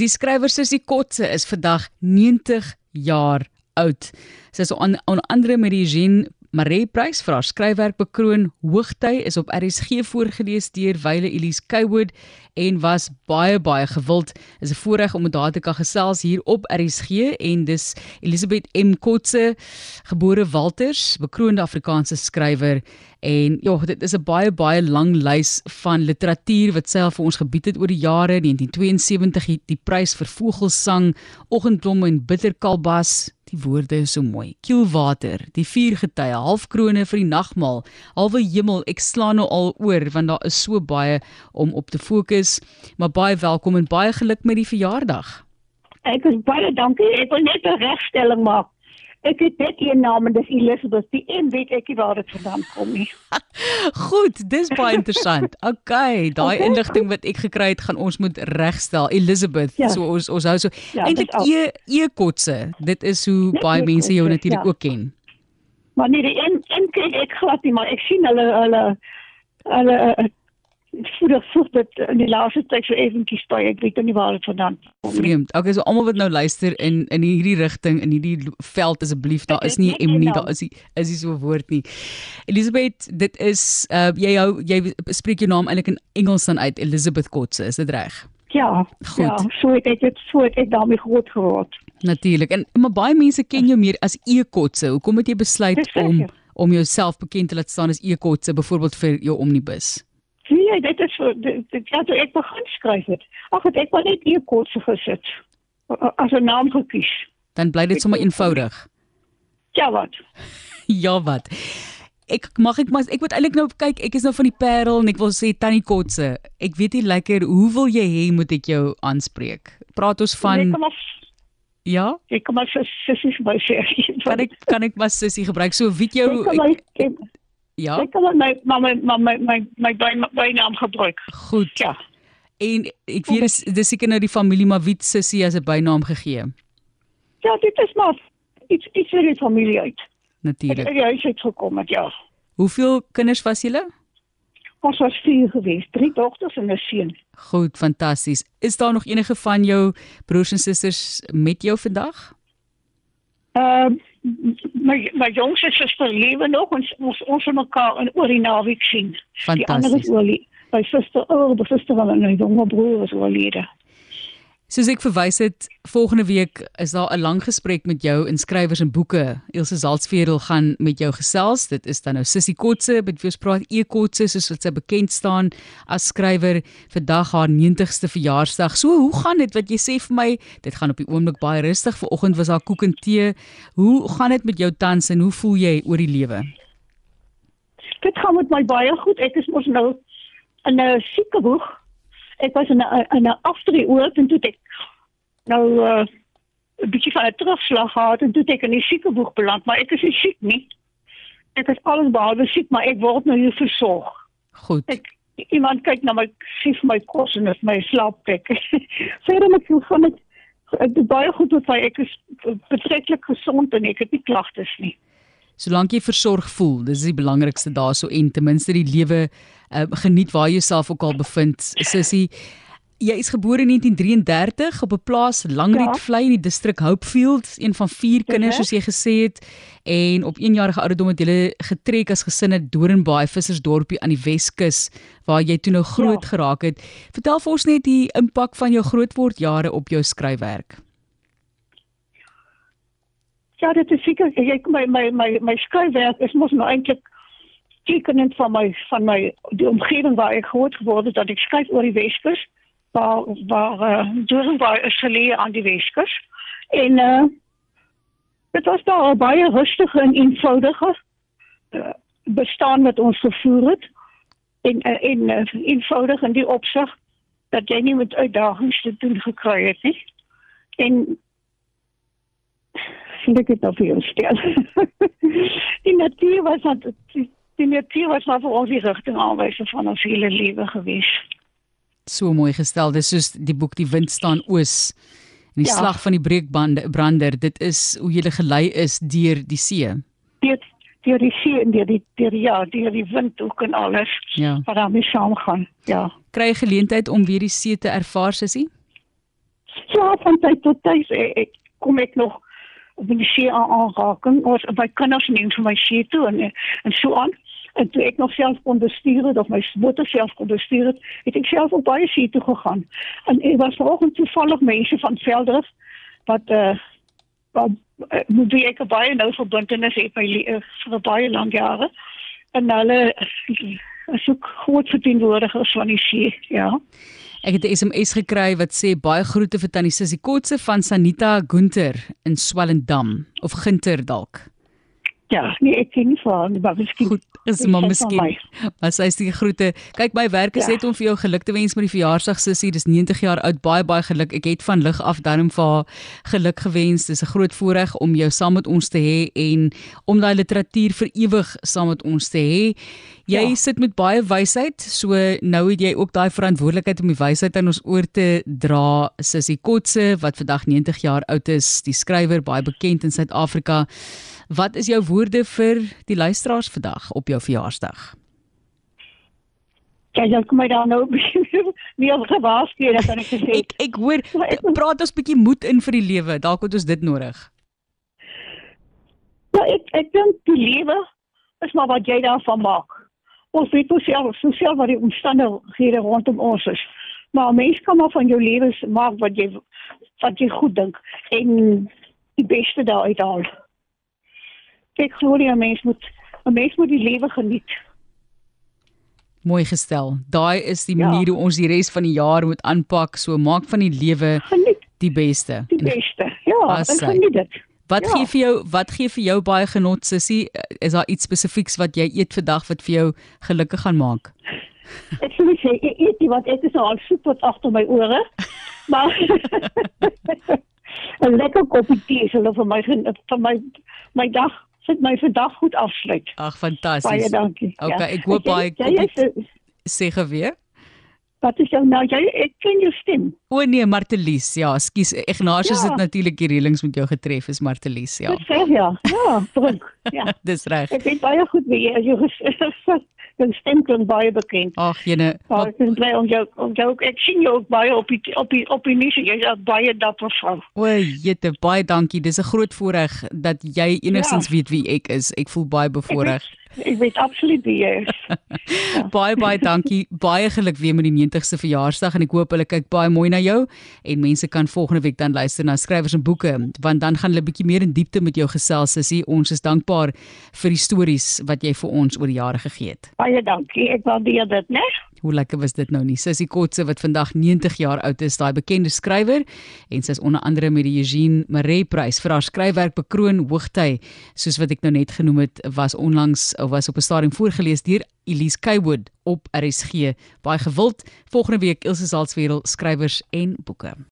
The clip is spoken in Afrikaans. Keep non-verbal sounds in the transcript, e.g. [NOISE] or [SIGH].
Die skrywer Sissie Kotse is vandag 90 jaar oud. Sy is on, on andere met die Jean Maree Prys vir haar skryfwerk bekroon. Hoogty is op RSG voorgeles deur Wyle Elise Kaywood en was baie baie gewild. Is 'n voorreg om met haar te kan gesels hier op RSG en dis Elisabeth M Kotse, gebore Walters, bekroonde Afrikaanse skrywer en ja, dit is 'n baie baie lang lys van literatuur wat sy al vir ons gebied het oor die jare 1972 die, die prys vir vogelsang, oggendblomme en bitterkalbas Die woorde is so mooi. Kielwater, die vier getye, halfkrone vir die nagmaal, halwe hemel. Ek slaan nou al oor want daar is so baie om op te fokus. Maar baie welkom en baie geluk met die verjaardag. Ek is baie dankie. Ek wil net 'n regstelling maak. Ek het net een naam en dis Elizabeth. Die een weet ek nie waar dit vandaan kom nie. [LAUGHS] Goed, dis baie interessant. [LAUGHS] Okay, daai okay, inligting wat ek gekry het, gaan ons moet regstel. Elizabeth, ja. so ons ons hou so ja, eintlik e e kotse. Dit is hoe net baie mense jou natuurlik ja. ook ken. Maar nee, die een een ken ek glad nie, maar ek sien hulle hulle hulle voedig voeg dit in die laaste tyd so effentjies by ek weet nie waar dit vandaan kom vreemd. Okay so almal wat nou luister in in hierdie rigting in hierdie veld asseblief daar is nie M nie daar is die, is nie so 'n woord nie. Elizabeth dit is uh, jy hou jy spreek jou naam eintlik in Engels dan uit Elizabeth Kotse is dit reg? Ja Goed. ja so ek het dit so ek het daarmee groot geword. Natuurlik en maar baie mense ken jou meer as E Kotse hoekom het jy besluit om om jouself bekend te laat staan as E Kotse byvoorbeeld vir jou omnibus Nee, dit is so dit, dit ja, toe ek begin skryf het. Ag, ek maar net hier kort gesit. As 'n naam gekies. Dan bly dit sommer eenvoudig. Ja wat? [LAUGHS] ja wat? Ek mag ek maar ek moet eintlik nou kyk, ek is nou van die Parel en ek wil sê Tannie Kotse. Ek weet nie lekker hoe wil jy hê moet ek jou aanspreek? Praat ons van nee, maar, Ja? Ek kom maar sussie by sê. Kan ek kan ek maar sussie gebruik? So wie jou ek, ek, Ja. Ek kan my my my my my my bynaam gebruik. Goed. Ja. En ek weet dis dis seker nou die familie maar wie sussie as 'n bynaam gegee. Ja, dit is maar iets iets vir die familie uit. Natuurlik. Ja, hy het gekom met ja. Hoeveel kinders was julle? Ons was vier gewees, drie dogters en 'n seun. Goed, fantasties. Is daar nog enige van jou broers en susters met jou vandag? Ehm uh, my my jongste suster lewe nog ons ons ons mekaar in oor die naweek sien. Die ander is oor die my suster, oh, my suster van my jonger broer is oorlede. Soos ek verwys het, volgende week is daar 'n lang gesprek met jou inskrywers en boeke. Elsje Salzveld gaan met jou gesels. Dit is dan nou Sissie Kotse, met wie ons praat E Kotse, soos wat sy bekend staan as skrywer vir dag haar 90ste verjaarsdag. So, hoe gaan dit wat jy sê vir my? Dit gaan op die oomblik baie rustig. Vanoggend was daar koek en tee. Hoe gaan dit met jou tans en hoe voel jy oor die lewe? Dit gaan met my baie goed. Ek is mos nou in 'n siekeboeg ek was in 'n in 'n aftree oop en toe ek nou uh, 'n bietjie van 'n terugslag gehad en toe ek in die siekeboek beland, maar ek is nie siek nie. Ek is alles behalwe siek, maar ek word nou hier versorg. Goed. Ek iemand kyk na my sief my kos en my slaapplek. [LAUGHS] Verder met hoe van dit ek doen baie goed met my ek is betreklik gesond en ek het nie klagtes nie. Solank jy versorg voel, dis die belangrikste daarso en ten minste die lewe uh, geniet waar jy jouself ook al bevind. Sissie, jy is gebore in 1933 op 'n plaas Langriedvlei ja. in die distrik Hopefield, een van vier kinders soos jy gesê het en op 1 jarige ouderdom het jy getrek as gesin in Doringbaai Vissersdorpie aan die Weskus waar jy toe nou groot ja. geraak het. Vertel vir ons net die impak van jou grootword jare op jou skryfwerk. Ja, dit is my my my skryfwerk is mos nou eintlik tekenend van my van my die omgewing waar ek groot geword het dat ek skryf oor die Weskus waar waar uh, is geleë aan die Weskus. En uh, dit was daar baie rustig en eenvoudige uh, bestaan wat ons gevoer het. En uh, en eenvoudig in die opsig dat jy nie met uitdagings te doen gekry het nie. En sien ek dit op jou stel. [LAUGHS] die natuur was dat die natuur was maar vir ons die rigting aanwyser van ons hele lewe gewees. So mooi gestel. Dis soos die boek Die wind staan oos en die ja. slag van die breekbande brander. Dit is hoe jy gelei is deur die see. Dit deur die see en deur die deur ja, deur die wind ook en alles. Ja. Wat daarmee saamgaan. Ja. Kry geleentheid om weer die see te ervaar, sussie? Ja, van tyd tot tyd ek, ek kom ek nog die see aan aanraking of by kinders neem vir my see toe en en so aan. En toe ek nog self kon bestuur het of my motor self kon bestuur het, het ek self op baie see toe gegaan. En ek was vanoggend toevallig mense van Veldrif wat eh uh, wat uh, moet ek baie nou verbintenis het by uh, vir baie lank jare. En hulle is ook groot verteenwoordigers van die see, ja. Ek het 'n SMS gekry wat sê baie groete vir Tannie Sissie Kotse van Sanita Gunter in Swellendam of Gunter dalk. Ja, nee, ek ken nie van, maar miskien Goed, is maar miskien. Maar sy sê groete. Kyk, my werk is ja. net om vir jou geluk te wens met die verjaarsdag sussie. Dis 90 jaar oud. Baie baie geluk. Ek het van lig af darm vir haar geluk gewens. Dis 'n groot voorreg om jou saam met ons te hê en om daai literatuur vir ewig saam met ons te hê. Jy ja. sit met baie wysheid, so nou het jy ook daai verantwoordelikheid om die wysheid aan ons oor te dra. Sussie Kotse wat vandag 90 jaar oud is, die skrywer baie bekend in Suid-Afrika. Wat is jou woorde vir die luisteraars vandag op jou verjaarsdag? Ja, jy kom my daar nou [LAUGHS] nie op gewaarsku dat ek gesê ek ek hoor [LAUGHS] praat ons bietjie moed in vir die lewe. Dalk het ons dit nodig. Ja, ek ek dink die lewe is maar wat jy daarvan maak. Ons weet ons self, so self wat die omstandighede rondom ons is. Maar mens kan maar van jou lewe maak wat jy wat jy goed dink en die beste daaruit haal ek glo die mens moet 'n mens moet die lewe geniet. Mooi gestel. Daai is die manier ja. hoe ons die res van die jaar moet aanpak, so maak van die lewe die beste. Die beste. Ja, ek geniet dit. Wat ja. gee vir jou wat gee vir jou baie genot sussie? Is daar iets spesifieks wat jy eet vandag wat vir jou gelukkig gaan maak? [LAUGHS] Ek sê jy eet wat ek is al super agter my ore. [LAUGHS] Maar [LAUGHS] 'n lekker koppie tee sal vir my vir my my dag sit my vandag goed afsluit. Ag fantasties. Baie dankie. Okay, ja. ek hoop baie sê geweer. Wat is jou nou? Jy ek ken jou stem. O nee, Martelies. Ja, skus. Ignatius ja. het natuurlik die reëlings met jou getref, is Martelies, ja. Dis reg, ja. Ja, druk. Ja. [LAUGHS] Dis reg. Ek weet baie goed wie jy is. Jou stem klink baie bekend. Ag, jene. Maar ek is bly om jou om jou ek sien jou ook baie op die op die op die nuus. Jy's baie dapper vrou. O, jette, baie dankie. Dis 'n groot voorreg dat jy enigstens ja. weet wie ek is. Ek voel baie bevoorreg. Ek weet absoluut wie jy is. [LAUGHS] Ja. baie baie dankie. Baie geluk weer met die 90ste verjaarsdag en ek hoop hulle kyk baie mooi na jou en mense kan volgende week dan luister na skrywers en boeke want dan gaan hulle bietjie meer in diepte met jou gesels sissie. Ons is dankbaar vir die stories wat jy vir ons oor die jare gegee het. Baie dankie. Ek waardeer dit, né? Hoe lekker was dit nou nie? Sissie Kotse wat vandag 90 jaar oud is, daai bekende skrywer en sy is onder andere met die Eugene Maree Prys vir haar skryfwerk bekroon hoogty, soos wat ek nou net genoem het, was onlangs of was op 'n stadium voorgeles deur Elise Kaywood op RSG. Baie gewild. Volgende week Ilse Salzwetel skrywers en boeke.